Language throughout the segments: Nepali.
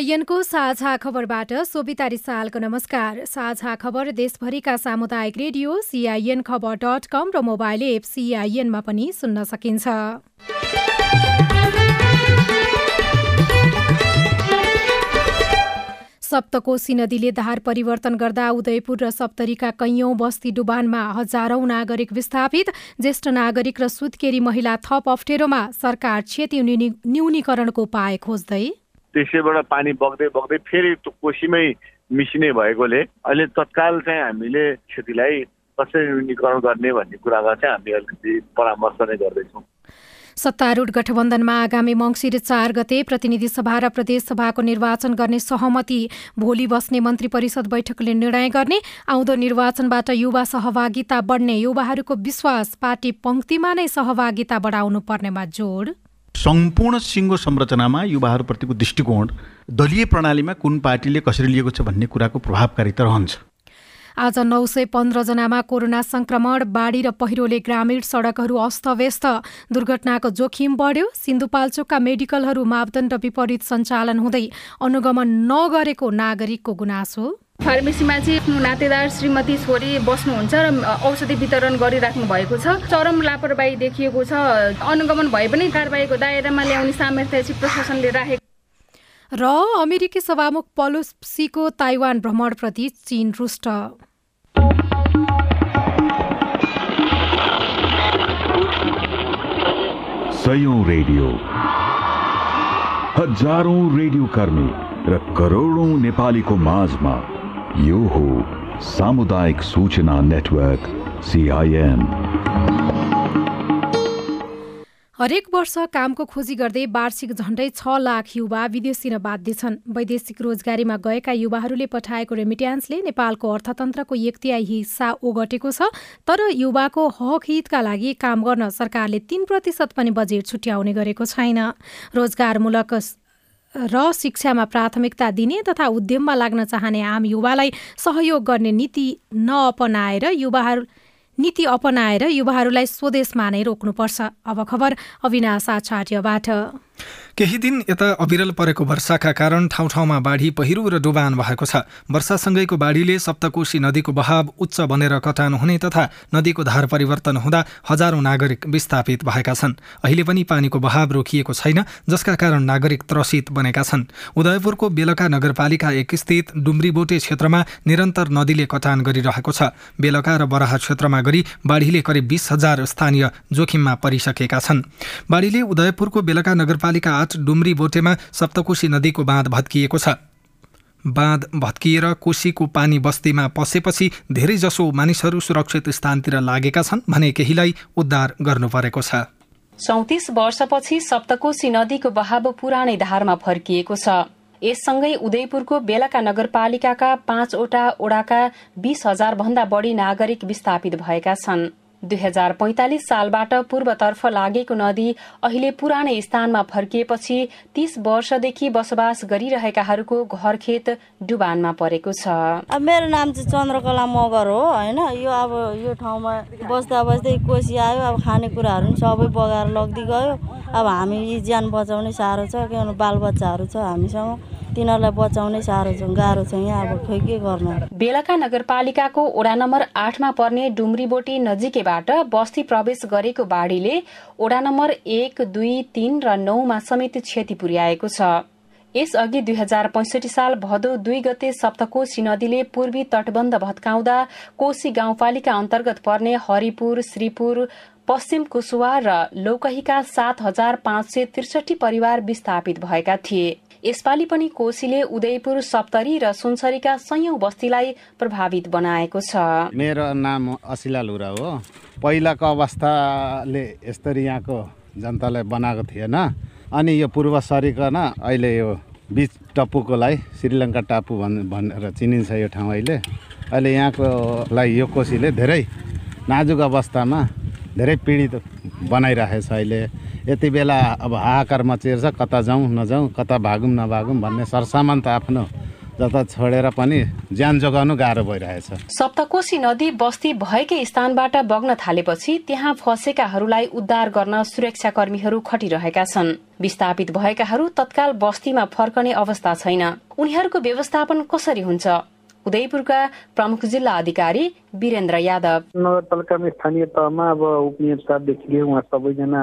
सिआइएनको साझा खबरबाट सोभिता रिसालको नमस्कार। साझा खबर देशभरिका सामुदायिक radio CIN Khabar dot com र मोबाइल एप सिआइएनमा पनि सुन्न सकिन्छ। सप्तकोशी नदीले धार परिवर्तन गर्दा उदयपुर र सप्तरीका कैयौं बस्ती डुबानमा हजारौं नागरिक विस्थापित। ज्येष्ठ नागरिक र सुत्केरी महिला थप अप्ठ्यारोमा सरकार क्षति न्यूनीकरणको उपाय खोज्दै त्यसैबाट पानी बग्दै बग्दै फेरि त्यो कोसीमै मिसिने भएकोले अहिले तत्काल चाहिँ हामीले क्षतिलाई कसरी न्यूनीकरण गर्ने भन्ने कुरामा चाहिँ हामी अलिकति परामर्श नै गर्दैछौँ। सत्तारूढ गठबन्धनमा आगामी मङ्सिर चार गते प्रतिनिधि सभा र प्रदेशसभाको निर्वाचन गर्ने सहमति भोलि बस्ने मन्त्री परिषद बैठकले निर्णय गर्ने आउँदो निर्वाचनबाट युवा सहभागिता बढ्ने युवाहरूको विश्वास पार्टी पङ्क्तिमा नै सहभागिता बढाउनु पर्नेमा जोड। सम्पूर्ण सिङ्गो संरचनामा युवाहरूप्रतिको दृष्टिकोण दलीय प्रणालीमा कुन पार्टीले कसरी लिएको छ भन्ने कुराको प्रभावकारिता रहन्छ। आज नौ सय पन्ध्रजनामा कोरोना संक्रमण बाढी र पहिरोले ग्रामीण सडकहरू अस्तव्यस्त। दुर्घटनाको जोखिम बढ्यो। सिन्धुपाल्चोकका मेडिकलहरू मापदण्ड विपरीत सञ्चालन हुँदै अनुगमन नगरेको नागरिकको गुनासो। फार्मेसीमा चाहिँ नातेदार श्रीमती छोरी बस्नुहुन्छ र औषधि वितरण गरिराख्नु भएको छ। चरम लापरवाही देखिएको छ। अनुगमन भए पनि कारवाहीको दायरामा ल्याउने सामर्थ्य चाहिँ प्रशासनले राखेको र अमेरिकी सभामुख पलोसीको ताइवान भ्रमणप्रति चीन रुष्ट। सयौं रेडियो। हजारौं रेडियो कर्मी र करोडौं नेपालीको माझमा यो हो सामुदायिक सूचना नेटवर्क सिआइएन हरेक वर्ष कामको खोजी गर्दै वार्षिक झण्डै छ लाख युवा विदेशी बाध्य छन्। वैदेशिक रोजगारीमा गएका युवाहरूले पठाएको रेमिट्यान्सले नेपालको अर्थतन्त्रको एक तिहाई हिस्सा ओगटेको छ तर युवाको हक हितका लागि काम गर्न सरकारले तीन प्रतिशत पनि बजेट छुट्याउने गरेको छैन। रोजगारमूलक र शिक्षामा प्राथमिकता दिने तथा उद्यममा लाग्न चाहने आम युवालाई सहयोग गर्ने नीति नअपनाएर युवाहरू नीति अपनाएर युवाहरूलाई स्वदेशमा नै रोक्नुपर्छ। अब खबर अविनाश आचार्यबाट। केही दिन यता अविरल परेको वर्षाका कारण ठाउँ ठाउँमा बाढी पहिरो र डुबान भएको छ। वर्षासँगैको बाढीले सप्तकोशी नदीको बहाव उच्च बनेर कटान हुने तथा नदीको धार परिवर्तन हुँदा हजारौं नागरिक विस्थापित भएका छन्। अहिले पनि पानीको बहाव रोकिएको छैन जसका कारण नागरिक त्रसित बनेका छन्। उदयपुरको बेलका नगरपालिका एक स्थित डुम्रीबोटे क्षेत्रमा निरन्तर नदीले कटान गरिरहेको छ। बेलका र बराहा क्षेत्रमा गरी बाढीले करिब बिस हजार स्थानीय जोखिममा परिसकेका छन्। बाढीले उदयपुरको बेलका नगरपालिका आठ डुम्री बोटेमा सप्तकोशी नदीको बाँध भत्किएको छ। बाँध भत्किएर कोशीको पानी बस्तीमा पसेपछि धेरैजसो मानिसहरू सुरक्षित स्थानतिर लागेका छन् भने केहीलाई उद्धार गर्नु परेको छ। चौतिस वर्षपछि सप्तकोशी नदीको बहाव पुरानै धारमा फर्किएको छ। यससँगै उदयपुरको बेलाका नगरपालिकाका पाँचवटा ओडाका बीस हजार भन्दा बढ़ी नागरिक विस्थापित भएका छन्। दुई हजार पैंतालिस सालबाट पूर्वतर्फ लागेको नदी अहिले पुरानै स्थानमा फर्किएपछि तीस वर्षदेखि बसोबास गरिरहेकाहरूको घरखेत डुबानमा परेको छ। मेरो नाम चाहिँ चन्द्रकला मगर हो होइन? यो अब यो ठाउँमा बस्दा बस्दै कोसी आयो अब खानेकुराहरू पनि सबै बगाएर लग्दै गयो। अब हामी ज्यान बचाउनै साह्रो छ किनभने बालबच्चाहरू छ हामीसँग। तिनीहरूलाई बचाउनै साह्रो छ गाह्रो छ यहाँ अब खोइ के गर्नु? बेलका नगरपालिकाको वडा नम्बर आठमा पर्ने डुम्रीबोटी नजिकैबाट बस्ती प्रवेश गरेको बाढीले वडा नम्बर एक दुई तीन र नौमा समेत क्षति पुर्याएको छ। यसअघि दुई हजार पैंसठी साल भदौ दुई गते सप्तकोशी नदीले पूर्वी तटबन्ध भत्काउँदा कोशी गाउँपालिका अन्तर्गत पर्ने हरिपुर श्रीपुर पश्चिम कुसुवा र लौकहीका सात हजार पाँच सय त्रिसठी परिवार विस्थापित भएका थिए। यसपालि पनि कोशीले उदयपुर सप्तरी र सुनसरीका सयौं बस्तीलाई प्रभावित बनाएको छ। मेरो नाम असिला लुरा हो। पहिलाको अवस्थाले यस्तरी यहाँको जनतालाई बनाएको थिएन। अनि यो पूर्व सरिकन अहिले यो बिच टपुकोलाई श्रीलङ्का टापु भन् भनेर चिनिन्छ यो ठाउँ अहिले। अहिले यहाँकोलाई यो कोसीले धेरै नाजुक अवस्थामा धेरै पीडित बनाइराखेको छ अहिले। यति बेला अब हाहाकार मचिएर कता जाउँ नजाउँ कता भागौँ नभागौँ भन्ने सरसामान त आफ्नो जता छोडेर पनि ज्यान जोगाउनु गाह्रो भइरहेछ। सप्तकोशी नदी बस्ती भएकै स्थानबाट बग्न थालेपछि त्यहाँ फँसेकाहरूलाई उद्धार गर्न सुरक्षाकर्मीहरू खटिरहेका छन्। विस्थापित भएकाहरू तत्काल बस्तीमा फर्कने अवस्था छैन। उनीहरूको व्यवस्थापन कसरी हुन्छ? उदयपुरका प्रमुख जिल्ला अधिकारी वीरेन्द्र यादव। नगरपालिकामा स्थानीय तहमा अब उपनियन्त्रदेखि लिएर उहाँ सबैजना।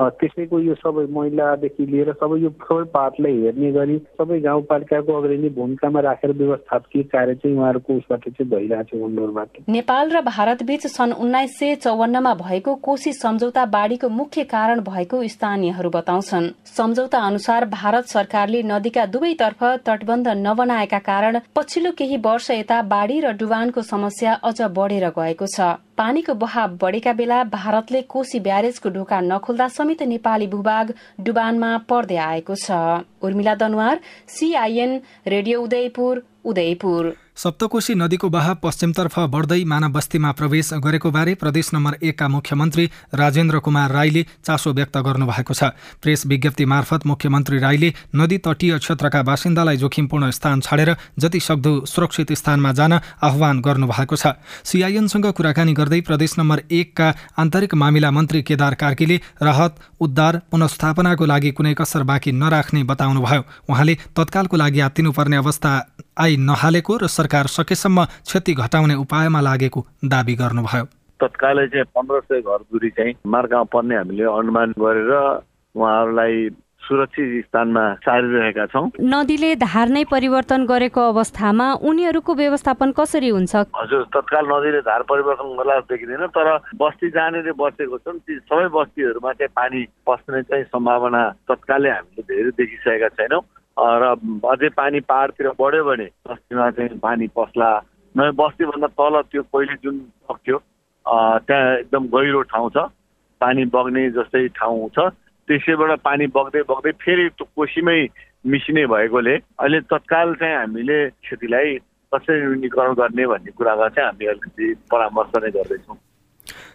त्यसैको यो सबै महिलादेखि लिएर सबै यो सबै पातलाई हेर्ने गरी सबै गाउँपालिकाको अग्रणी भूमिकामा राखेर व्यवस्थापकीय कार्य चाहिँ उहाँहरूको उसबाट चाहिँ भइरहेको छ नेपाल र भारत बीच सन् उन्नाइस सय चौवन्नमा भएको कोशी सम्झौता बाढ़ीको मुख्य कारण भएको स्थानीयहरू बताउँछन्। सम्झौता अनुसार भारत सरकारले नदीका दुवैतर्फ तटबन्ध नबनाएका कारण पछिल्लो केही वर्ष यता बाढ़ी र डुबानको समस्या अझ बढेर गएको छ। पानीको बहाव बढेका बेला भारतले कोशी ब्यारेजको ढोका नखोल्दा समेत नेपाली भूभाग डुबानमा पर्दै आएको छ। Urmila Danwar CIN radio Udayapur Udayapur. Saptakoshi नदीको बहाव पश्चिमतर्फ बढ्दै मानव बस्तीमा प्रवेश गरेको बारे प्रदेश नम्बर एकका मुख्यमन्त्री राजेन्द्र कुमार राईले चासो व्यक्त गर्नुभएको छ। प्रेस विज्ञप्ति मार्फत मुख्यमन्त्री राईले नदी तटीय क्षेत्रका बासिन्दालाई जोखिमपूर्ण स्थान छाडेर जति सक्दो सुरक्षित स्थानमा जान आह्वान गर्नुभएको छ। सिआइएनसँग कुराकानी गर्दै प्रदेश नम्बर एकका आन्तरिक मामिला मन्त्री केदार कार्कीले राहत उद्धार पुनस्थापनाको लागि कुनै कसर बाँकी नराख्ने बताउनुभयो। उहाँले तत्कालको लागि हात्तिनुपर्ने अवस्था आई नहालेको र सरकार सकेसम्म क्षति घटाउने उपायमा लागेको दावी गर्नुभयो। तत्कालै चाहिँ पन्ध्र सय घर दूरी चाहिँ मार्गमा पर्ने हामीले अनुमान गरेर उहाँहरूलाई सुरक्षित स्थानमा सारिरहेका छौँ। नदीले धार नै परिवर्तन गरेको अवस्थामा उनीहरूको व्यवस्थापन कसरी हुन्छ? हजुर तत्काल नदीले धार परिवर्तन गर्ला देखिँदैन तर बस्ती जानेले बसेको छन्। ती सबै बस्तीहरूमा चाहिँ पानी पस्ने चाहिँ सम्भावना तत्कालै हामीले धेरै देखिसकेका छैनौँ। र अझै पानी पाहाडतिर बढ्यो भने बस्तीमा चाहिँ पानी पस्ला। नयाँ बस्तीभन्दा तल त्यो पहिले जुन सक्यो त्यहाँ एकदम गहिरो ठाउँ छ। पानी बग्ने जस्तै ठाउँ छ। त्यसैबाट पानी बग्दै बग्दै फेरि त्यो कोसीमै मिसिने भएकोले अहिले तत्काल चाहिँ हामीले क्षतिलाई कसरी न्यूनीकरण गर्ने भन्ने कुरामा चाहिँ हामी अलिकति परामर्श नै गर्दैछौँ।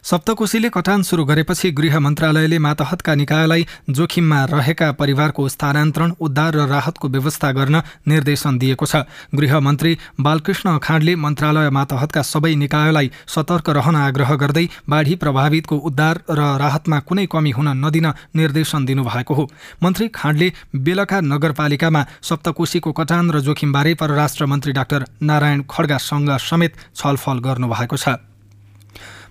सप्तकोशीले कटान सुरु गरेपछि गृह मन्त्रालयले मातहतका निकायलाई जोखिममा रहेका परिवारको स्थानान्तरण उद्धार र राहतको व्यवस्था गर्न निर्देशन दिएको छ। गृह मन्त्री बालकृष्ण खाँडले मन्त्रालय मातहतका सबै निकायलाई सतर्क रहन आग्रह गर्दै बाढी प्रभावितको उद्धार र राहतमा कुनै कमी हुन नदिन निर्देशन दिनुभएको हो। मन्त्री खाँडले बेलका नगरपालिकामा सप्तकोशीको कटान र जोखिमबारे परराष्ट्र मन्त्री डाक्टर नारायण खड्गासँग समेत छलफल गर्नुभएको छ।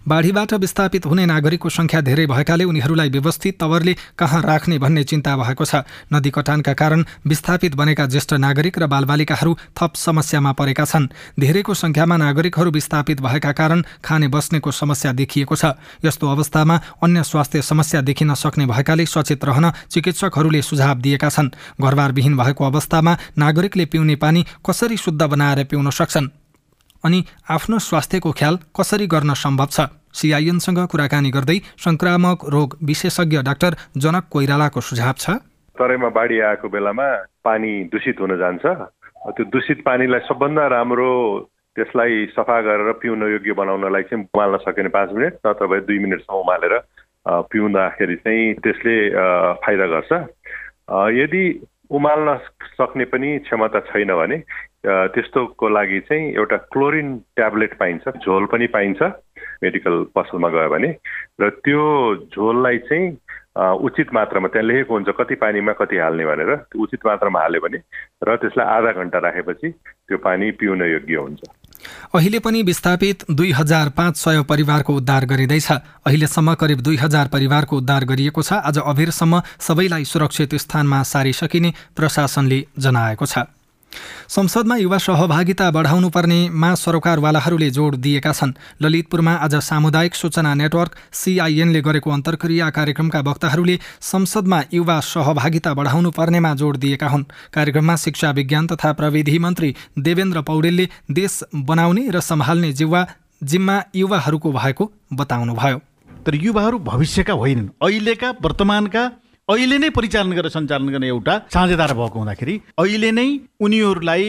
बाढीबाट विस्थापित हुने नागरिकको संख्या धेरै भएकाले उनीहरूलाई व्यवस्थित तवरले कहाँ राख्ने भन्ने चिन्ता भएको छ। नदी कटानका कारण विस्थापित बनेका ज्येष्ठ नागरिक र बालबालिकाहरू थप समस्यामा परेका छन्। धेरैको संख्यामा नागरिकहरू विस्थापित भएका कारण खाने बस्नेको समस्या देखिएको छ। यस्तो अवस्थामा अन्य स्वास्थ्य समस्या देखिन सक्ने भएकाले सचेत रहन चिकित्सकहरूले सुझाव दिएका छन्। घरबारविहीन भएको अवस्थामा नागरिकले पिउने पानी कसरी शुद्ध बनाएर पिउन सक्छन्? अनि आफ्नो स्वास्थ्यको ख्याल कसरी गर्न सम्भव छ? सिआइएनसँग कुराकानी गर्दै संक्रामक रोग विशेषज्ञ डाक्टर जनक कोइरालाको सुझाव छ। तराईमा बाढी आएको बेलामा पानी दूषित हुन जान्छ। त्यो दूषित पानीलाई सबभन्दा राम्रो त्यसलाई सफा गरेर पिउन योग्य बनाउनलाई चाहिँ उमाल्न सकिने पाँच मिनट नत्र भए दुई मिनटसम्म उमालेर पिउँदाखेरि चाहिँ त्यसले फाइदा गर्छ। यदि उमाल्न सक्ने पनि क्षमता छैन भने त्यस्तोको लागि चाहिँ एउटा क्लोरिन ट्याब्लेट पाइन्छ झोल पनि पाइन्छ मेडिकल पसलमा गयो भने। र त्यो झोललाई चाहिँ उचित मात्रामा त्यहाँ लेखेको हुन्छ कति पानीमा कति हाल्ने भनेर उचित मात्रामा हाल्यो भने र त्यसलाई आधा घन्टा राखेपछि त्यो पानी पिउन योग्य हुन्छ। अहिले पनि विस्थापित दुई हजार पाँच सय परिवारको उद्धार गरिँदैछ। अहिलेसम्म करिब दुई हजार परिवारको उद्धार गरिएको छ। आज अबेरसम्म सबैलाई सुरक्षित स्थानमा सारिसकिने प्रशासनले जनाएको छ। संसदमा युवा सहभागिता बढाउनु पर्नेमा सरकारवालाहरूले जोड दिएका छन्। ललितपुरमा आज सामुदायिक सूचना नेटवर्क सिआइएनले गरेको अन्तर्क्रिया कार्यक्रमका वक्ताहरूले संसदमा युवा सहभागिता बढाउनु पर्नेमा जोड दिएका हुन्। कार्यक्रममा शिक्षा विज्ञान तथा प्रविधि मन्त्री देवेन्द्र पौडेलले देश बनाउने र सम्हाल्ने जिम्मा जिम्मा युवाहरूको भएको बताउनुभयो। तर युवाहरू भविष्यका होइनन्। अहिलेका वर्तमानका अहिले नै परिचालन गरेर सञ्चालन गर्ने एउटा साझेदार भएको हुँदाखेरि अहिले नै उनीहरूलाई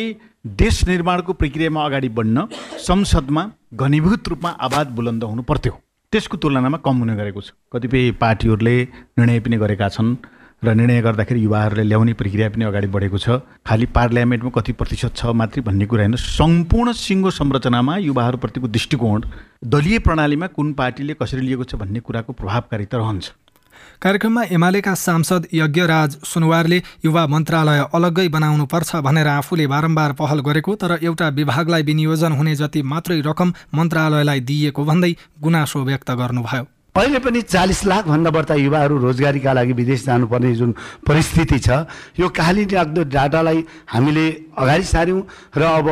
देश निर्माणको प्रक्रियामा अगाडि बढ्न संसदमा घनीभूत रूपमा आवाज बुलन्द हुनु पर्थ्यो। त्यसको तुलनामा कम हुने गरेको छ। कतिपय पार्टीहरूले निर्णय पनि गरेका छन् र निर्णय गर्दाखेरि युवाहरूले ल्याउने प्रक्रिया पनि अगाडि बढेको छ। खालि पार्लियामेन्टमा कति प्रतिशत छ मात्रै भन्ने कुरा होइन। सम्पूर्ण सिङ्गो संरचनामा युवाहरूप्रतिको दृष्टिकोण दलीय प्रणालीमा कुन पार्टीले कसरी लिएको छ भन्ने कुराको प्रभावकारिता रहन्छ कार्यक्रममा एमालेका सांसद यज्ञराज सुनवारले युवा मन्त्रालय अलग्गै बनाउनुपर्छ भनेर आफूले बारम्बार पहल गरेको तर एउटा विभागलाई विनियोजन हुने जति मात्रै रकम मन्त्रालयलाई दिइएको भन्दै गुनासो व्यक्त गर्नुभयो। पहिले पनि चालिस लाखभन्दा बढ्ता युवाहरू रोजगारीका लागि विदेश जानुपर्ने जुन परिस्थिति छ यो काली लाग्दो डाटालाई हामीले अगाडि सार्यौँ र अब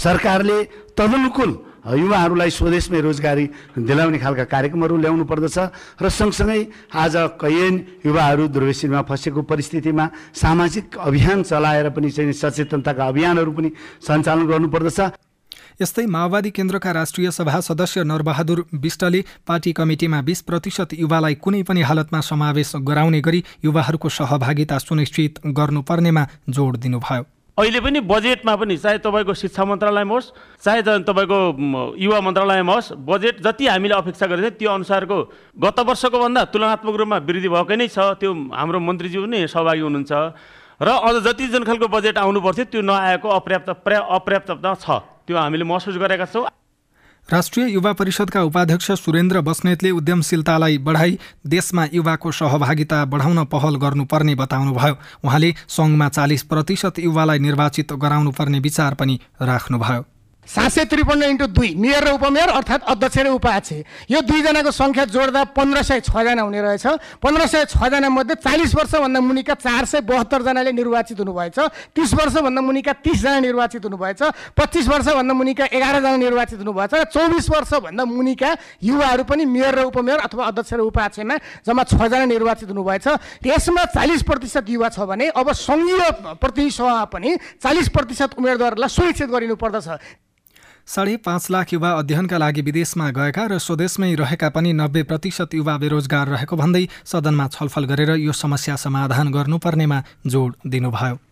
सरकारले तदनुकूल युवाहरूलाई स्वदेशमै रोजगारी दिलाउने खालका कार्यक्रमहरू ल्याउनु पर्दछ र सँगसँगै आज कैयन युवाहरू दुर्वेशीमा फँसेको परिस्थितिमा सामाजिक अभियान चलाएर पनि चाहिँ सचेतनताका अभियानहरू पनि सञ्चालन गर्नुपर्दछ। यस्तै माओवादी केन्द्रका राष्ट्रिय सभा सदस्य नरबहादुर विष्टले पार्टी कमिटीमा बिस प्रतिशत युवालाई कुनै पनि हालतमा समावेश गराउने गरी युवाहरूको सहभागिता सुनिश्चित गर्नुपर्नेमा जोड दिनुभयो। अहिले पनि बजेटमा पनि चाहे तपाईँको शिक्षा मन्त्रालयमा होस् चाहे तपाईँको युवा मन्त्रालयमा होस् बजेट जति हामीले अपेक्षा गरेको थियो त्यो अनुसारको गत वर्षको भन्दा तुलनात्मक रूपमा वृद्धि भएकै नै छ। त्यो हाम्रो मन्त्रीज्यू पनि सहभागी हुनुहुन्छ। र अझ जति जुन खालको बजेट आउनु पर्थ्यो त्यो नआएको अपर्याप्त पर्या अपर्याप्तता छ। त्यो हामीले महसुस गरेका छौँ। राष्ट्रिय युवा परिषदका उपाध्यक्ष सुरेन्द्र बस्नेतले उद्यमशीलतालाई बढाई देशमा युवाको सहभागिता बढाउन पहल गर्नुपर्ने बताउनुभयो। उहाँले सङ्घमा चालिस प्रतिशत युवालाई निर्वाचित गराउनुपर्ने विचार पनि राख्नुभयो। सात सय त्रिपन्न इन्टु दुई मेयर र उपमेयर अर्थात् अध्यक्ष र उपाध्यक्ष। यो दुईजनाको सङ्ख्या जोड्दा पन्ध्र सय छजना हुने रहेछ। पन्ध्र सय छजना मध्ये चालिस वर्षभन्दा मुनिका चार सय बहत्तरजनाले निर्वाचित हुनुभएछ। तिस वर्षभन्दा मुनिका तिसजना निर्वाचित हुनुभएछ। पच्चिस वर्षभन्दा मुनिका एघारजना निर्वाचित हुनुभएछ। र चौबिस वर्षभन्दा मुनिका युवाहरू पनि मेयर र उपमेयर अथवा अध्यक्ष र उपाध्यक्षमा जम्मा छजना निर्वाचित हुनुभएछ। यसमा चालिस प्रतिशत युवा छ भने अब सङ्घीय प्रतिनिधि सभा पनि चालिस प्रतिशत उम्मेदवारलाई सुनिश्चित गरिनु पर्दछ साढे पाँच लाख युवा अध्ययनका लागि विदेशमा गएका र स्वदेशमै रहेका पनि नब्बे प्रतिशत युवा बेरोजगार रहेको भन्दै सदनमा छलफल गरेर यो समस्या समाधान गर्नुपर्नेमा जोड दिनुभयो।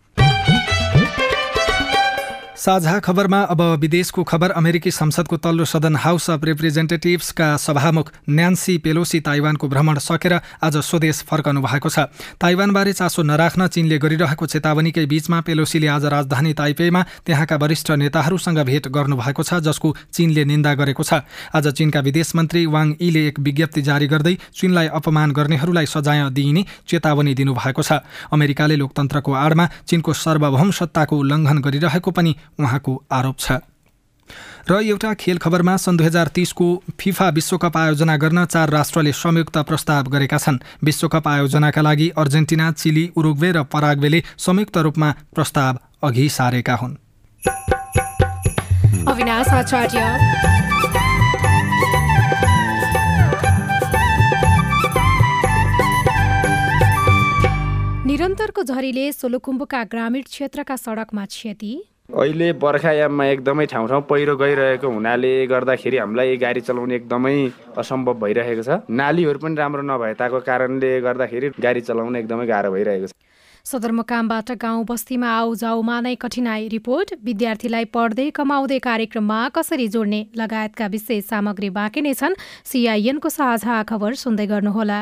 साझा खबरमा अब विदेशको खबर अमेरिकी संसदको तल्लो सदन हाउस अफ रिप्रेजेन्टेटिभ्सका सभामुख न्यान्सी पेलोसी ताइवानको भ्रमण सकेर आज स्वदेश फर्कनु भएको छ। ताइवानबारे चासो नराख्न चीनले गरिरहेको चेतावनीकै बीचमा पेलोसीले आज राजधानी ताइपेमा त्यहाँका वरिष्ठ नेताहरूसँग भेट गर्नुभएको छ जसको चीनले निन्दा गरेको छ। आज चीनका विदेश मन्त्री वाङ यीले एक विज्ञप्ति जारी गर्दै चीनलाई अपमान गर्नेहरूलाई सजाय दिइने चेतावनी दिनुभएको छ। अमेरिकाले लोकतन्त्रको आडमा चीनको सार्वभौम सत्ताको उल्लङ्घन गरिरहेको पनि उहाँको आरोप छ। र एउटा खेल खबरमा सन् दुई हजार तिसको फिफा विश्वकप आयोजना गर्न चार राष्ट्रले संयुक्त प्रस्ताव गरेका छन्। विश्वकप आयोजनाका लागि अर्जेन्टिना चिली उरुग्वे र पराग्वेले संयुक्त रूपमा प्रस्ताव अघि सारेका हुन्। निरन्तरको झरीले सोलुखुम्बुका ग्रामीण क्षेत्रका सडकमा क्षति। अहिले बर्खायाममा एकदमै ठाउँ ठाउँ पहिरो गइरहेको हुनाले गर्दाखेरि हामीलाई गाडी चलाउने एकदमै असम्भव भइरहेको छ। नालीहरू पनि राम्रो नभए ताको कारणले गर्दाखेरि गाडी चलाउन एकदमै गाह्रो भइरहेको छ। सदरमुकामबाट गाउँ बस्तीमा आउजाउमा नै कठिनाई रिपोर्ट। विद्यार्थीलाई पढ्दै कमाउँदै कार्यक्रममा कसरी जोड्ने लगायतका विशेष सामग्री बाँकी नै छन्। सिआइएनको साझा खबर सुन्दै गर्नुहोला।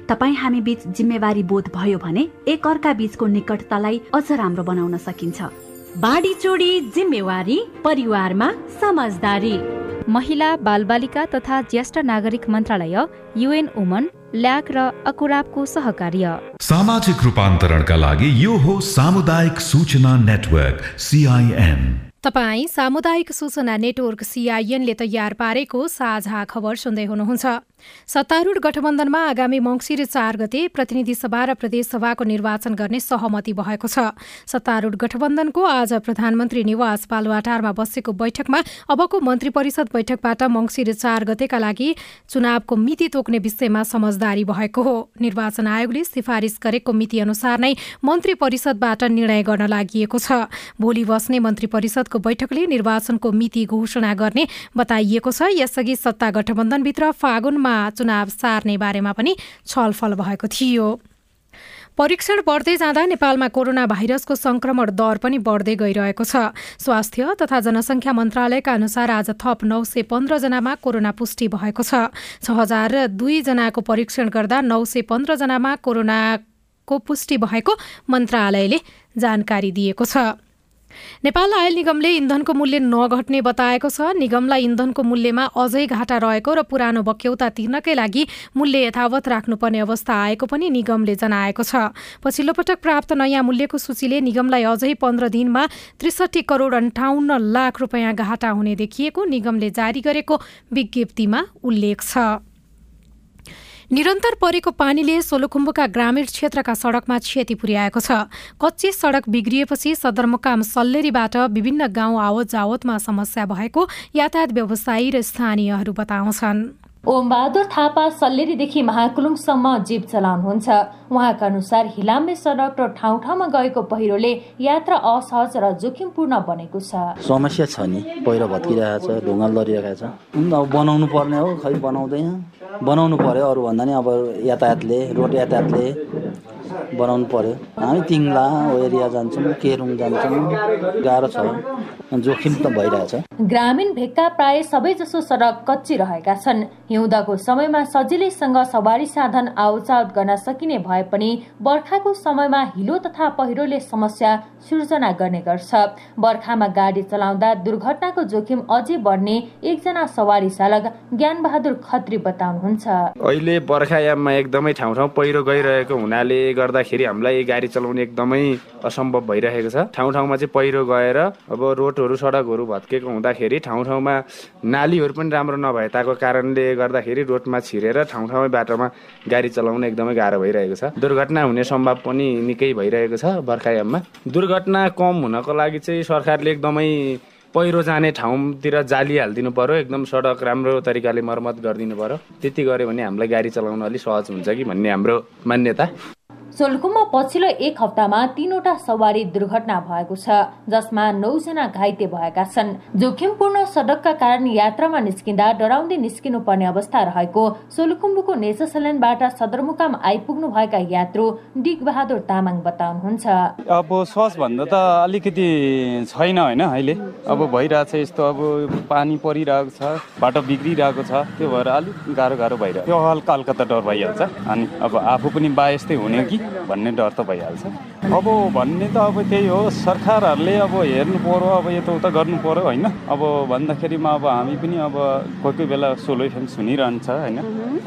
तपाईँ हामी बीच जिम्मेवारी बोध भयो भने एक अर्का बीचको निकटतालाई अझ राम्रो बनाउन सकिन्छ। बाढी चोडी जिम्मेवारी परिवारमा समझदारी। महिला बालबालिका तथा ज्येष्ठ नागरिक मन्त्रालय युएन वुमन ल्याक र अकुराबको सहकार्य। सामाजिक रूपान्तरणका लागि यो हो सामुदायिक सूचना नेटवर्क सिआइएन तपाईँ सामुदायिक सूचना नेटवर्क सिआइएनले तयार पारेको साझा खबर सुन्दै हुनुहुन्छ। सत्तारूढ गठबन्धनमा आगामी मङ्सिर चार गते प्रतिनिधि सभा र प्रदेशसभाको निर्वाचन गर्ने सहमति भएको छ। सत्तारूढ गठबन्धनको आज प्रधानमन्त्री निवास बालुवाटारमा बसेको बैठकमा अबको मन्त्री परिषद बैठकबाट मङ्सिर चार गतेका लागि चुनावको मिति तोक्ने विषयमा समझदारी भएको हो। निर्वाचन आयोगले सिफारिस गरेको मिति अनुसार नै मन्त्री परिषदबाट निर्णय गर्न लागि छ। भोलि बस्ने मन्त्री परिषदको बैठकले निर्वाचनको मिति घोषणा गर्ने बताइएको छ। यसअघि सत्ता गठबन्धनभित्र फागुनमा चुनाव सार्ने बारेमा पनि छलफल भएको थियो। परीक्षण बढ्दै जाँदा नेपालमा कोरोना भाइरसको संक्रमण दर पनि बढ्दै गइरहेको छ। स्वास्थ्य तथा जनसङ्ख्या मन्त्रालयका अनुसार आज थप नौ सय पन्ध्रजनामा कोरोना पुष्टि भएको छ। छ हजार दुईजनाको परीक्षण गर्दा नौ सय पन्ध्रजनामा कोरोनाको पुष्टि भएको मन्त्रालयले जानकारी दिएको छ। नेपाल आयल निगमले इन्धनको मूल्य नघट्ने बताएको छ। निगमलाई इन्धनको मूल्यमा अझै घाटा रहेको र पुरानो बक्यौता तिर्नकै लागि मूल्य यथावत राख्नुपर्ने अवस्था आएको पनि निगमले जनाएको छ। पछिल्लो पटक प्राप्त नयाँ मूल्यको सूचीले निगमलाई अझै पन्ध्र दिनमा त्रिसठी करोड अन्ठाउन्न लाख रुपियाँ घाटा हुने देखिएको निगमले जारी गरेको विज्ञप्तिमा उल्लेख छ। निरन्तर परेको पानीले सोलुखुम्बुका ग्रामीण क्षेत्रका सडकमा क्षति पुर्याएको छ। कच्ची सडक बिग्रिएपछि सदरमुकाम सल्लेरीबाट विभिन्न गाउँ आवत जावतमा समस्या भएको यातायात व्यवसायी र स्थानीयहरू बताउँछन्। ओमबहादुर थापा सल्लेरीदेखि महाकुलुङसम्म जीप चलाउनुहुन्छ। उहाँका अनुसार हिलाम्बे सडक र ठाउँ ठाउँमा गएको पहिरोले यात्रा असहज र जोखिमपूर्ण बनेको छ। समस्या छ नि। पहिरो भत्किरहेको छ ढुङ्गा लडिरहेको छ। अब बनाउनु पर्ने हो खै बनाउँदैन? बनाउनु पर्यो अरू भन्दा नि अब यातायातले रोड यातायातले। बनाउनु पर्यो। हामी तिङ्ला एरिया जान्छौँ केरुङ जान्छौँ गाह्रो छ। जोखिम त भइरहेछ। ग्रामीण भेगका प्राय सबैजसो सडक कच्ची रहेका छन्। हिउँदको समयमा सजिलैसँग सवारी साधन आवजावत गर्न सकिने भए पनि बर्खाको समयमा हिलो तथा पहिरोले समस्या सिर्जना गर्ने गर्छ। बर्खामा गाडी चलाउँदा दुर्घटनाको जोखिम अझै बढ्ने एकजना सवारी चालक ज्ञान बहादुर खत्री बताउनुहुन्छ। अहिले बर्खायाममा एकदमै ठाउँ ठाउँ पहिरो गइरहेको हुनाले गर्दाखेरि हामीलाई गाडी चलाउने एकदमै असम्भव भइरहेको छ। ठाउँ ठाउँमा चाहिँ पहिरो गएर अब रोडहरू सडकहरू भत्केको हुँदाखेरि ठाउँ ठाउँमा नालीहरू पनि राम्रो नभए ताको कारणले गर्दाखेरि रोडमा छिरेर ठाउँ ठाउँमै बाटोमा गाडी चलाउन एकदमै गाह्रो भइरहेको छ। दुर्घटना हुने सम्भव पनि निकै भइरहेको छ बर्खायाममा। दुर्घटना कम हुनको लागि चाहिँ सरकारले एकदमै पहिरो जाने ठाउँतिर जाली हालिदिनु पर्यो एकदम सडक राम्रो तरिकाले मर्मत गरिदिनु पर्यो। त्यति गऱ्यो भने हामीलाई गाडी चलाउन अलिक सहज हुन्छ कि भन्ने हाम्रो मान्यता। सोलुखुममा पछिल्लो एक हप्तामा तीनवटा सवारी दुर्घटना भएको छ जसमा नौजना घाइते भएका छन्। जोखिमपूर्ण सडकका कारण यात्रामा निस्किँदा डराउँदै निस्किनु पर्ने अवस्था रहेको सोलुखुम्बुको नेचरसल्यान्डबाट सदरमुकाम आइपुग्नु भएका यात्रु डिग बहादुर तामाङ बताउनुहुन्छ। अब सस भन्दा त अलिकति छैन होइन अहिले। अब भइरहेछ यस्तो अब पानी परिरहेको छ बाटो बिग्रिरहेको छ त्यो भएर अलिक गाह्रो गाह्रो भइरहेको त्यो हल्का हल्का त डर भइहाल्छ। अनि अब आफू पनि बा यस्तै हुने कि? भन्ने डर त भइहाल्छ। अब भन्ने त अब त्यही हो सरकारहरूले अब हेर्नु पऱ्यो अब यताउता गर्नु पऱ्यो होइन? अब भन्दाखेरिमा अब हामी पनि अब कोही कोही बेला सोलो एफएम सुनिरहन्छ होइन?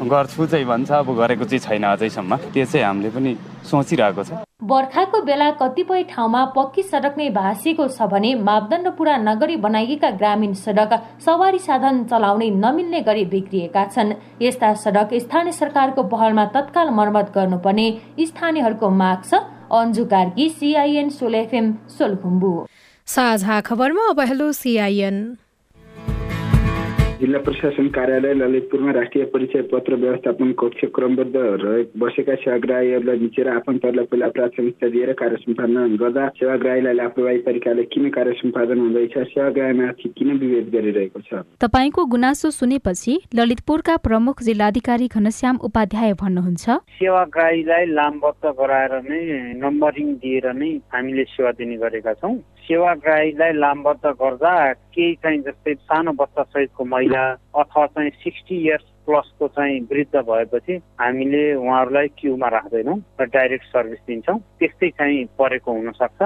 गर्छु चाहिँ भन्छ अब गरेको चाहिँ छैन अझैसम्म। त्यो चाहिँ हामीले पनि सोचिरहेको छ। बर्खाको बेला कतिपय ठाउँमा पक्की सडक नै भाँसिएको छ भने मापदण्ड पुरा नगरी बनाइएका ग्रामीण सडक सवारी साधन चलाउनै नमिल्ने गरी बिग्रिएका छन्। यस्ता सडक स्थानीय सरकारको पहलमा तत्काल मर्मत गर्नुपर्ने स्थानीयहरूको माग छ। Anju Karki CIN Sol FM Solukhumbu. साझा खबरमा जिल्ला प्रशासन कार्यालय ललितपुरमा राष्ट्रिय परिचय पत्र व्यवस्थापन कक्ष क्रमबद्ध रहे बसेका सेवाग्राहीहरूलाई मिचेर आफन्तहरूलाई पहिला प्राथमिकता दिएर कार्य सम्पादन गर्दा सेवाग्राहीलाई लापरवाही तरिकाले किन कार्य सम्पादन हुँदैछ? सेवाग्राहीमाथि किन विभेद गरिरहेको छ? तपाईँको गुनासो सुनेपछि ललितपुरका प्रमुख जिल्लाधिकारी घनश्याम उपाध्याय भन्नुहुन्छ। सेवाग्राहीलाई लामबद्ध गराएर नै नम्बरिङ दिएर नै हामीले सेवा दिने गरेका छौँ। सेवाग्राहीलाई लामबद्ध गर्दा केही चाहिँ जस्तै सानो बच्चा सहितको महिला अथवा चाहिँ सिक्सटी इयर्स प्लसको चाहिँ वृद्ध भएपछि हामीले उहाँहरूलाई क्युमा राख्दैनौँ र डाइरेक्ट सर्भिस दिन्छौँ। त्यस्तै चाहिँ परेको हुनसक्छ।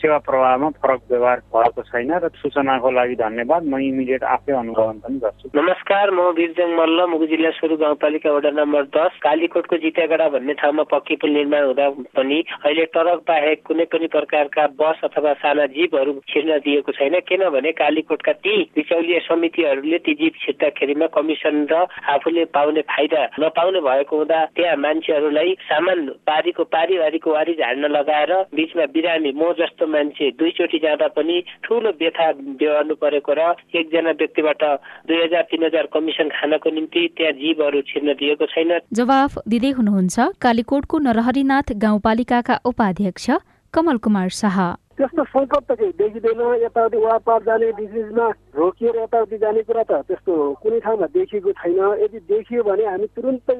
सेवा प्रवाहमा फरक व्यवहार भएको छैन र सूचनाको लागि धन्यवाद। म इमिडिएट आफै अनुगमन पनि गर्छु। नमस्कार म वीरजङ मल्ल मुगु जिल्ला सुरु गाउँपालिका वडा नम्बर दस। कालीकोटको जितेगडा भन्ने ठाउँमा पक्की पुल निर्माण हुँदा पनि अहिले ट्रक बाहेक कुनै पनि प्रकारका बस अथवा साना जीवहरू छिर्न दिएको छैन। किनभने कालीकोटका ती बिचौलिया समितिहरूले ती जीव छिर्दाखेरिमा कमिसन र आफूले पाउने फाइदा नपाउने भएको हुँदा त्यहाँ मान्छेहरूलाई सामान पारीको पारी वारीको वारी झाड्न लगाएर बिचमा बिरामी म जस्तो मान्छे दुईचोटि जाँदा पनि ठुलो व्यथा बेहोर्नु परेको र एकजना व्यक्तिबाट दुई हजार तिन हजार कमिसन खानको निम्ति त्यहाँ जीवहरू छिर्न दिएको छैन। जवाफ दिँदै हुनुहुन्छ कालीकोटको नरहरिनाथ गाउँपालिकाका उपाध्यक्ष कमल कुमार शाह। त्यस्तो सङ्कट त केही देखिँदैन। यताउति वापार जाने डिजिजमा रोकिएर यताउति जाने कुरा त त्यस्तो कुनै ठाउँमा देखिएको छैन। यदि देखियो भने हामी तुरुन्तै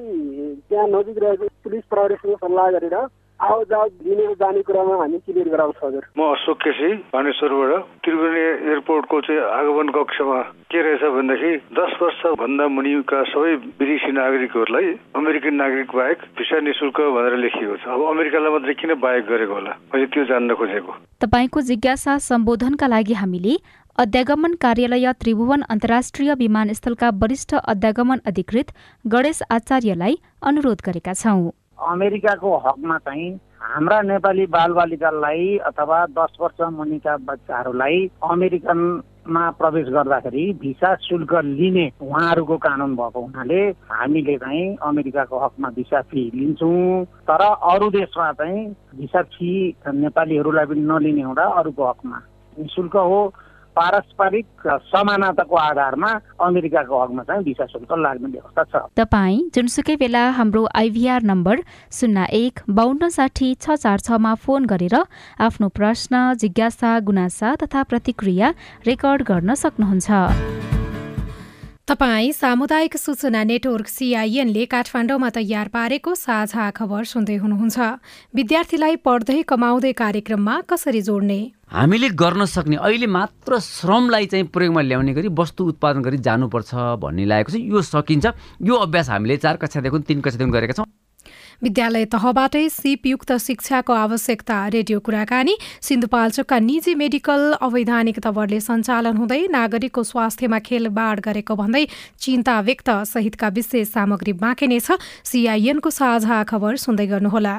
त्यहाँ नजिक रहेको पुलिस प्रहरीसँग सल्लाह गरेर आओ जाओ दिने जाने कुरामा हामी क्लियर गराउँछ हजुर। म अशोक केसी बानेश्वरबाट। त्रिवेणी एयरपोर्टको चाहिँ आगमन कक्षमा के रहेछ भनेदेखि दस वर्षभन्दा मुनिका सबै विदेशी नागरिकहरूलाई अमेरिकन नागरिक बाहेक भिसा निशुल्क भनेर लेखिएको छ। अब अमेरिकालाई मात्रै किन बाहेक गरेको होला? मैले त्यो जान्न खोजेको। तपाईँको जिज्ञासा सम्बोधनका लागि हामीले अध्यागमन कार्यालय त्रिभुवन अन्तर्राष्ट्रिय विमानस्थलका वरिष्ठ अध्यागमन अधिकृत गणेश आचार्यलाई अनुरोध गरेका छौँ। अमेरिकाको हकमा चाहिँ हाम्रा नेपाली बालबालिकालाई अथवा दस वर्ष मुनिका बच्चाहरूलाई अमेरिकनमा प्रवेश गर्दाखेरि भिसा शुल्क लिने उहाँहरूको कानुन भएको हुनाले हामीले चाहिँ अमेरिकाको हकमा भिसा फी लिन्छौँ। तर अरू देशमा चाहिँ भिसा फी नेपालीहरूलाई पनि नलिने हुँदा अरूको हकमा। निशुल्क हो पारस्परिक समानताको आधारमा अमेरिकाको हकमा चाहिँ भिसा शुल्क लाग्ने व्यवस्था छ। तपाईँ जुनसुकै बेला हाम्रो आइभीआर नम्बर शून्य एक बाहन्न साठी छ चार छमा फोन गरेर आफ्नो प्रश्न जिज्ञासा गुनासा तथा प्रतिक्रिया रेकर्ड गर्न सक्नुहुन्छ। तपाईँ सामुदायिक सूचना नेटवर्क सिआइएनले काठमाडौँमा तयार पारेको साझा खबर सुन्दै हुनुहुन्छ। विद्यार्थीलाई पढ्दै कमाउँदै कार्यक्रममा कसरी जोड्ने? हामीले गर्न सक्ने अहिले मात्र श्रमलाई चाहिँ प्रयोगमा ल्याउने गरी वस्तु उत्पादन गरी जानुपर्छ भन्ने लागेको छ। यो सकिन्छ। यो अभ्यास हामीले चार कक्षादेखि तिन कक्षादेखि गरेका छौँ। विद्यालय तहबाटै सिपयुक्त शिक्षाको आवश्यकता रेडियो कुराकानी सिन्धुपाल्चोकका निजी मेडिकल अवैधानिक तवरले सञ्चालन हुँदै नागरिकको स्वास्थ्यमा खेलबाड गरेको भन्दै चिन्ता व्यक्त सहितका विशेष सामग्री बाँकी नै छ। सिआइएनको साझा खबर सुन्दै गर्नुहोला।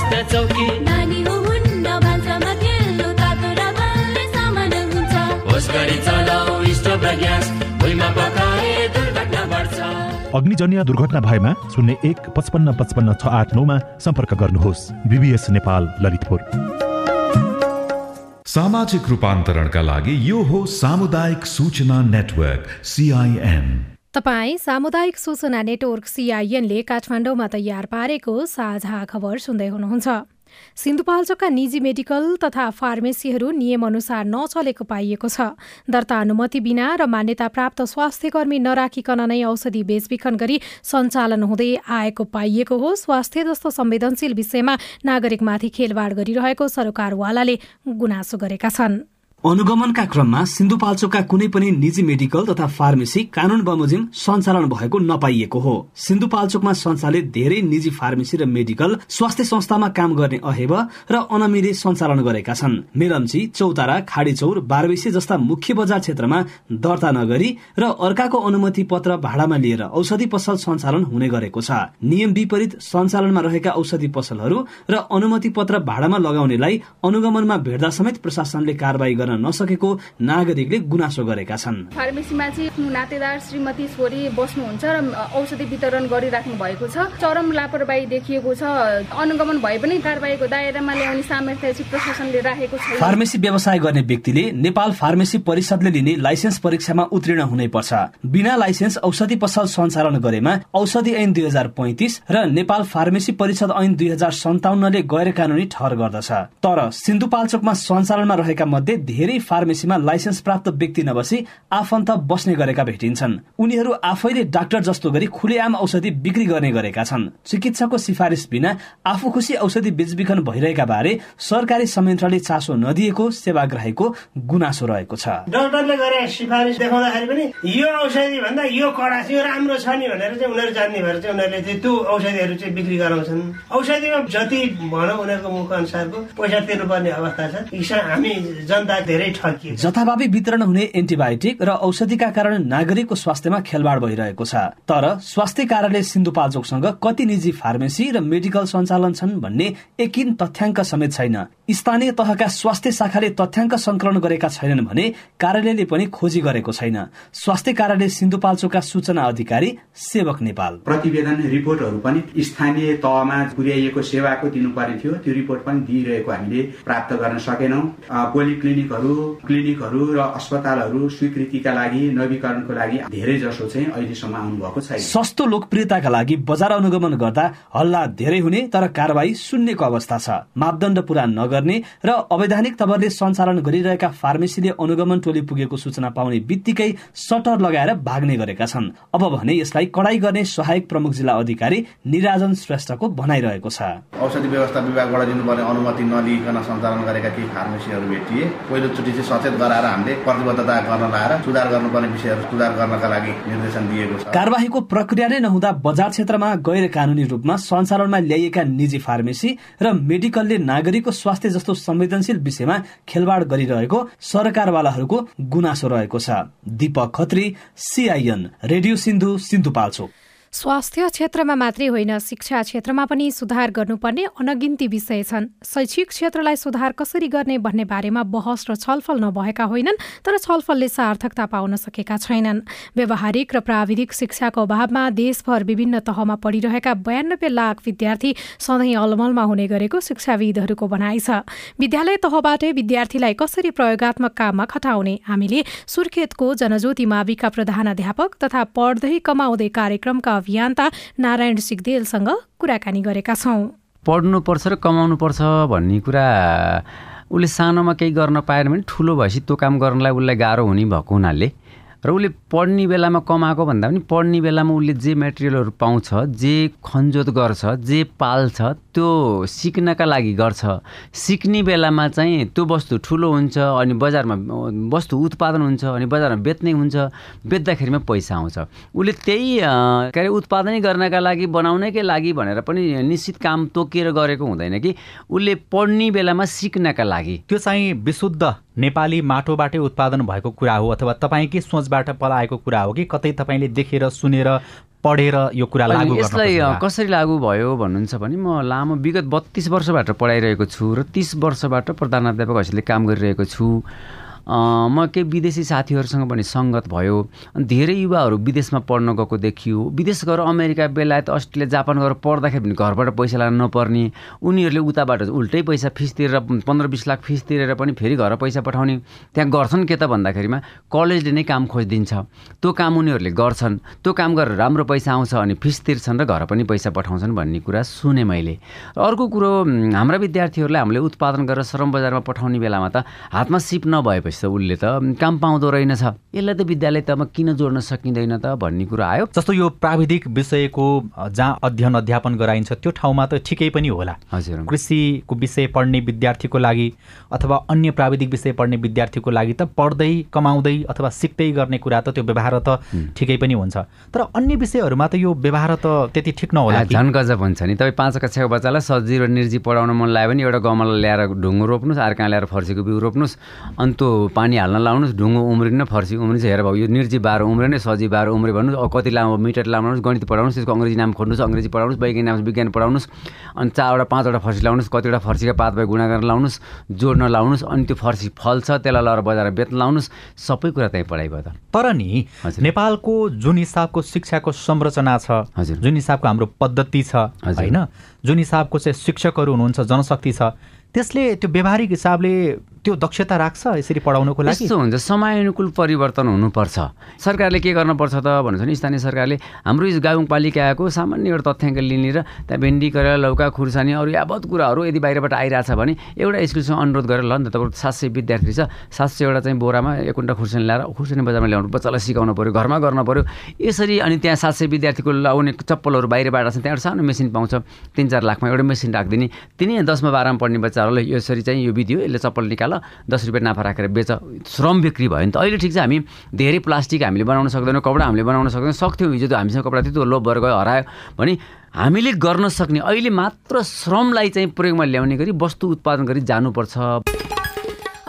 स्वास्थ्य चौकी। नानी हो हुन्न भान्सामा खेल्नु तातो र बल्ने सामान हुन्छ। होस गरी चलाऊ स्टोभ र ग्यास भुइँमा पकाए दुर्घटना बढ्छ। अग्निजन्य दुर्घटना भएमा शून्य एक पचपन्न पचपन्न छ आठ नौमा सम्पर्क गर्नुहोस्। बिबिएस नेपाल ललितपुर। सामाजिक रूपान्तरणका लागि यो हो सामुदायिक सूचना नेटवर्क सिआइएन तपाईँ सामुदायिक सूचना नेटवर्क सिआइएनले काठमाडौँमा तयार पारेको साझा खबर सुन्दै हुनुहुन्छ। सिन्धुपाल्चोकका निजी मेडिकल तथा फार्मेसीहरू नियमअनुसार नचलेको पाइएको छ। दर्ता अनुमति बिना र मान्यता प्राप्त स्वास्थ्य कर्मी नराखिकन नै औषधि बेचबिखन गरी सञ्चालन हुँदै आएको पाइएको हो। स्वास्थ्य जस्तो संवेदनशील विषयमा नागरिकमाथि खेलवाड गरिरहेको सरकारवालाले गुनासो गरेका छन्। अनुगमनका क्रममा सिन्धुपाल्चोकका कुनै पनि निजी मेडिकल तथा फार्मेसी कानून बमोजिम सञ्चालन भएको नपाइएको हो। सिन्धुपाल्चोकमा सञ्चालित धेरै निजी फार्मेसी र मेडिकल स्वास्थ्य संस्थामा काम गर्ने अहेब र अनमिले सञ्चालन गरेका छन्। मेलम्ची चौतारा खाडी चौर बारबेसी जस्ता मुख्य बजार क्षेत्रमा दर्ता नगरी र अर्काको अनुमति पत्र भाडामा लिएर औषधि पसल सञ्चालन हुने गरेको छ। नियम विपरीत सञ्चालनमा रहेका औषधि पसलहरू र अनुमति पत्र भाडामा लगाउनेलाई अनुगमनमा भेट्दा समेत प्रशासनले कारवाही गर्न नसकेको नागरिकले गुनासो गरेका छन्। फार्मेसीमा चाहिँ नातेदार श्रीमती छोरी बस्नुहुन्छ र औषधि वितरण गरिराख्नु भएको छ। चरम लापरवाही देखिएको छ। अनुगमन भए पनि कारवाहीको दायरामा ल्याउने सामर्थ्य चाहिँ प्रशासनले राखेको छ फार्मेसी व्यवसाय गर्ने व्यक्तिले नेपाल फार्मेसी परिषदले लिने लाइसेन्स परीक्षामा उत्तीर्ण हुनै पर्छ। बिना लाइसेन्स औषधि पसल सञ्चालन गरेमा औषधि ऐन दुई हजार पैंतिस र नेपाल फार्मेसी परिषद ऐन दुई हजार सन्ताउन्नले गैर कानूनी ठहर गर्दछ। तर सिन्धुपाल्चोकमा सञ्चालनमा रहेका मध्ये धेरै फार्मेसीमा लाइसेन्स प्राप्त व्यक्ति नबसी आफन्त बस्ने गरेका भेटिन्छन्। उनीहरू आफैले डाक्टर जस्तो गरी खुलेआम औषधि बिक्री गर्ने गरेका छन्। चिकित्साको सिफारिस बिना आफू खुसी औषधि बेचबिखन भइरहेका बारे सरकारी संयन्त्रले चासो नदिएको सेवाग्राहीको गुनासो रहेको छ। डाक्टरले गरे सिफारिस देखाउँदाखेरि पनि यो औषधि भन्दा यो कडा यो राम्रो छ नि भनेर चाहिँ उनीहरू जान्ने भएर चाहिँ उनीहरूले त्यो औषधिहरू चाहिँ बिक्री गराउँछन्। औषधिमा जति भनौँ उनीहरूको मुख अनुसारको पैसा तिर्नुपर्ने अवस्था छ। हामी जनता धेरै ठगिए जथाभावी वितरण हुने एन्टिबायोटिक र औषधिका कारण नागरिकको स्वास्थ्यमा खेलवाड भइरहेको छ। तर स्वास्थ्य कार्यालय सिन्धुपाल्चोकसँग कति निजी फार्मेसी र मेडिकल सञ्चालन छन् भन्ने एकिन तथ्याङ्क समेत छैन। स्थानीय तहका स्वास्थ्य शाखाले तथ्याङ्क संकलन गरेका छैनन् भने कार्यालयले पनि खोजी गरेको छैन। स्वास्थ्य कार्यालय सिन्धुपाल्चोकका सूचना अधिकारी सेवक नेपाल। प्रतिवेदन रिपोर्टहरू पनि स्थानीय तहमा पुर्याइएको सेवाको दिनुपर्ने थियो। त्यो रिपोर्ट पनि दिइरहेको हामीले प्राप्त गर्न सकेनौँ। पोलिक्लिनिकहरू क्लिनिकहरू र अस्पतालहरू स्वीकृतिका लागि नवीकरणको लागि धेरै जसो चाहिँ अहिलेसम्म आउनुभएको छैन। सस्तो लोकप्रियताका लागि बजार अनुगमन गर्दा हल्ला धेरै हुने तर कारवाही सुन्नेको अवस्था छ। मापदण्ड पूरा नगर्ने र अवैधानिक तवरले सञ्चालन गरिरहेका फार्मेसीले अनुगमन टोली पुगेको सूचना पाउने बित्तिकै सटर लगाएर भाग्ने गरेका छन्। अब भने यसलाई कडाई गर्ने सहायक प्रमुख जिल्ला अधिकारी निराजन श्रेष्ठको भनाइरहेको छ। औषधि व्यवस्था विभागबाट दिनुपर्ने अनुमति नदिइकन सञ्चालन गरेका केही फार्मेसीहरू भेटिए पहिलोचोटि चाहिँ सचेत गराएर हामीले प्रतिबद्धता गर्न लगाएर सुधार गर्नुपर्ने विषयहरू सुधार गर्नका लागि निर्देशन दिएको छ कारवाहीको प्रक्रिया नै नहुँदा बजार क्षेत्रमा गैर कानूनी रूपमा सञ्चालनमा ल्याइएका निजी फार्मेसी र मेडिकलले नागरिकको स्वास्थ्य जस्तो संवेदनशील विषयमा खेलवाड गरिरहेको सरकारवालाहरूको गुनासो रहेको छ दीपक खत्री सिआइएन रेडियो सिन्धु सिन्धुपाल्चोक स्वास्थ्य क्षेत्रमा मात्रै होइन शिक्षा क्षेत्रमा पनि सुधार गर्नुपर्ने अनगिन्ती विषय छन्। शैक्षिक क्षेत्रलाई सुधार कसरी गर्ने भन्ने बारेमा बहस र छलफल नभएका होइनन् तर छलफलले सार्थकता पाउन सकेका छैनन्। व्यावहारिक र प्राविधिक शिक्षाको अभावमा देशभर विभिन्न तहमा पढिरहेका बयानब्बे लाख विद्यार्थी सधैँ अलमलमा हुने गरेको शिक्षाविदहरूको भनाइ छ। विद्यालय तहबाटै विद्यार्थीलाई कसरी प्रयोगात्मक काममा खटाउने? हामीले सुर्खेतको जनज्योति माविका प्रधानाध्यापक तथा पढ्दै कमाउँदै कार्यक्रमका अभियन्ता नारायण सिगदेलसँग कुराकानी गरेका छौँ। पढ्नुपर्छ र कमाउनुपर्छ भन्ने कुरा उसले सानोमा केही गर्न पाएन भने ठुलो भएपछि त्यो काम गर्नलाई उसलाई गाह्रो हुने भएको हुनाले। र उसले पढ्ने बेलामा कमाएको भन्दा पनि पढ्ने बेलामा उसले जे मेटेरियलहरू पाउँछ जे खनजोत गर्छ जे पाल्छ त्यो सिक्नका लागि गर्छ। सिक्ने बेलामा चाहिँ त्यो वस्तु ठुलो हुन्छ अनि बजारमा वस्तु उत्पादन हुन्छ अनि बजारमा बेच्ने हुन्छ बेच्दाखेरिमा पैसा आउँछ। उसले त्यही के अरे उत्पादनै गर्नका लागि बनाउनैकै लागि भनेर पनि निश्चित काम तोकिएर गरेको हुँदैन कि। उसले पढ्ने बेलामा सिक्नका लागि। त्यो चाहिँ विशुद्ध नेपाली माटोबाटै उत्पादन भएको कुरा हो अथवा तपाईँकै सोचबाट पलाएको कुरा हो कि? कतै तपाईँले देखेर सुनेर पढेर यो कुरा लागू यसलाई कसरी लागू भयो भन्नुहुन्छ भने म लामो विगत बत्तिस वर्षबाट पढाइरहेको छु र तिस वर्षबाट प्रधानाध्यापक हैसियतले काम गरिरहेको छु। म केही विदेशी साथीहरूसँग पनि सङ्गत भयो। धेरै युवाहरू विदेशमा पढ्न गएको देखियो। विदेश गएर अमेरिका बेलायत अस्ट्रेलिया जापान गएर पढ्दाखेरि पनि घरबाट पैसा लानु नपर्ने। उनीहरूले उताबाट उल्टै पैसा फिस तिरेर पन्ध्र बिस लाख फिस तिरेर पनि फेरि घर पैसा पठाउने। त्यहाँ गर्छन् के त भन्दाखेरिमा कलेजले नै काम खोजिदिन्छ। त्यो काम उनीहरूले गर्छन्। त्यो काम गरेर राम्रो पैसा आउँछ अनि फिस तिर्छन् र घर पनि पैसा पठाउँछन् भन्ने कुरा सुने मैले। अर्को कुरो हाम्रा विद्यार्थीहरूलाई हामीले उत्पादन गरेर श्रम बजारमा पठाउने बेलामा त हातमा सिप नभएपछि रहेछ उसले त काम पाउँदो रहेनछ। यसलाई त विद्यालय तमा किन जोड्न सकिँदैन त भन्ने कुरा आयो। जस्तो यो प्राविधिक विषयको जहाँ अध्ययन अध्यापन गराइन्छ त्यो ठाउँमा त ठिकै पनि होला। हजुर। कृषिको विषय पढ्ने विद्यार्थीको लागि अथवा अन्य प्राविधिक विषय पढ्ने विद्यार्थीको लागि त पढ्दै कमाउँदै अथवा सिक्दै गर्ने कुरा त त्यो व्यवहार त ठिकै पनि हुन्छ। तर अन्य विषयहरूमा त यो व्यवहार त त्यति ठिक नहोला झन् गजब हुन्छ नि। तपाईँ पाँच कक्षाको बच्चालाई सब्जी र निर्जी पढाउन मन लाग्यो भने एउटा गमला ल्याएर ढुङ्गो रोप्नुहोस् अर्का ल्याएर फर्सीको बिउ रोप्नुहोस्। अनि त्यो पानी हाल्न लाउनुहोस् ढुङ्गो उम्रिन्न फर्सी उम्रिन्छ हेर भयो यो निर्जीव बाह्र उम्रेन सजी बाह्र उम्रे भन्नुहोस् अब कति लामो मिटर लाउनुहोस् गणित पढाउनुहोस् त्यसको अङ्ग्रेजी नाम खोज्नुहोस् अङ्ग्रेजी पढाउनुहोस् वैज्ञानिक नाम विज्ञान पढाउनुहोस् अनि चारवटा पाँचवटा फर्सी लाउनुहोस् कतिवटा फर्सीका पात भए गुणा गरेर लाउनुहोस् जोड्न लाउनुहोस् अनि त्यो फर्सी फल्छ त्यसलाई लगाएर बजाएर बेच्न लाउनुहोस् सबै कुरा त्यहीँ पढाइ भयो त। तर नि नेपालको जुन हिसाबको शिक्षाको संरचना छ जुन हिसाबको हाम्रो पद्धति छ होइन जुन हिसाबको चाहिँ शिक्षकहरू हुनुहुन्छ जनशक्ति छ त्यसले त्यो व्यवहारिक हिसाबले त्यो दक्षता राख्छ यसरी पढाउनुको लागि? यस्तो हुन्छ समयानुकूल परिवर्तन हुनुपर्छ। सरकारले के गर्नुपर्छ त भन्छ भने स्थानीय सरकारले हाम्रो गाउँपालिकाको सामान्य एउटा तथ्याङ्क लिने र त्यहाँ भेन्डी करेला लौका खुर्सानी अरू यावत कुराहरू यदि बाहिरबाट आइरहेछ भने एउटा स्कुलसँग अनुरोध गरेर ल नि त तपाईँको सात सय विद्यार्थी छ सात सयवटा चाहिँ बोरामा एक कुन्टा खुर्सानी ल्याएर खुर्सानी बजारमा ल्याउनु बच्चालाई सिकाउनु पऱ्यो घरमा गर्न पऱ्यो यसरी अनि त्यहाँ सात सय विद्यार्थीको लाउने चप्पलहरू बाहिरबाट छ त्यहाँबाट सानो मेसिन पाउँछ तिन चार लाखमा एउटा मेसिन राखिदिने। तिनी दसमा बाह्रमा पढ्ने बच्चाहरूलाई यसरी चाहिँ यो विधि यसले चप्पल निकाल ल दस रुपियाँ नाफा राखेर बेच श्रम बिक्री भयो नि त। अहिले ठिक छ हामी धेरै प्लास्टिक हामीले बनाउन सक्दैनौँ कपडा हामीले बनाउन सक्दैनौँ सक्थ्यौँ हिजो त हामीसँग कपडा थियो त्यो लोभ भएर गयो हरायो भने हामीले गर्न सक्ने अहिले मात्र श्रमलाई चाहिँ प्रयोगमा ल्याउने गरी वस्तु उत्पादन गरी जानुपर्छ।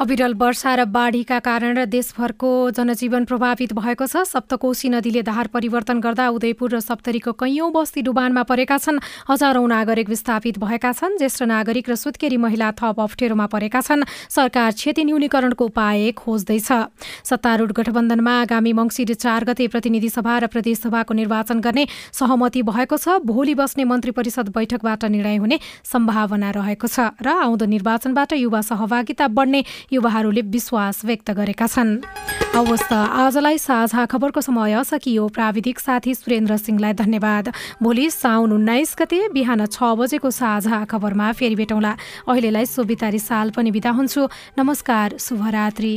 अविरल वर्षा र बाढीका कारण देशभरको जनजीवन प्रभावित भएको छ। सप्तकोशी नदीले धार परिवर्तन गर्दा उदयपुर र सप्तरीको कैयौं बस्ती डुबानमा परेका छन्। हजारौं नागरिक विस्थापित भएका छन्। ज्येष्ठ नागरिक र सुत्केरी महिला थप अप्ठ्यारोमा परेका छन्। सरकार क्षति न्यूनीकरणको उपाय खोज्दैछ। सत्तारूढ गठबन्धनमा आगामी मङ्सिर चार गते प्रतिनिधि सभा र प्रदेशसभाको निर्वाचन गर्ने सहमति भएको छ। भोलि बस्ने मन्त्री परिषद बैठकबाट निर्णय हुने सम्भावना रहेको छ र आउँदो निर्वाचनबाट युवा सहभागिता बढ्ने युवाहरूले विश्वास व्यक्त गरेका छन्। हवस् आजलाई साझा खबरको समय सकियो। प्राविधिक साथी सुरेन्द्र सिंहलाई धन्यवाद। भोलि साउन उन्नाइस गते बिहान छ बजेको साझा खबरमा फेरि भेटौँला। अहिलेलाई सोभितारी साल पनि बिदा हुन्छु। नमस्कार शुभरात्री।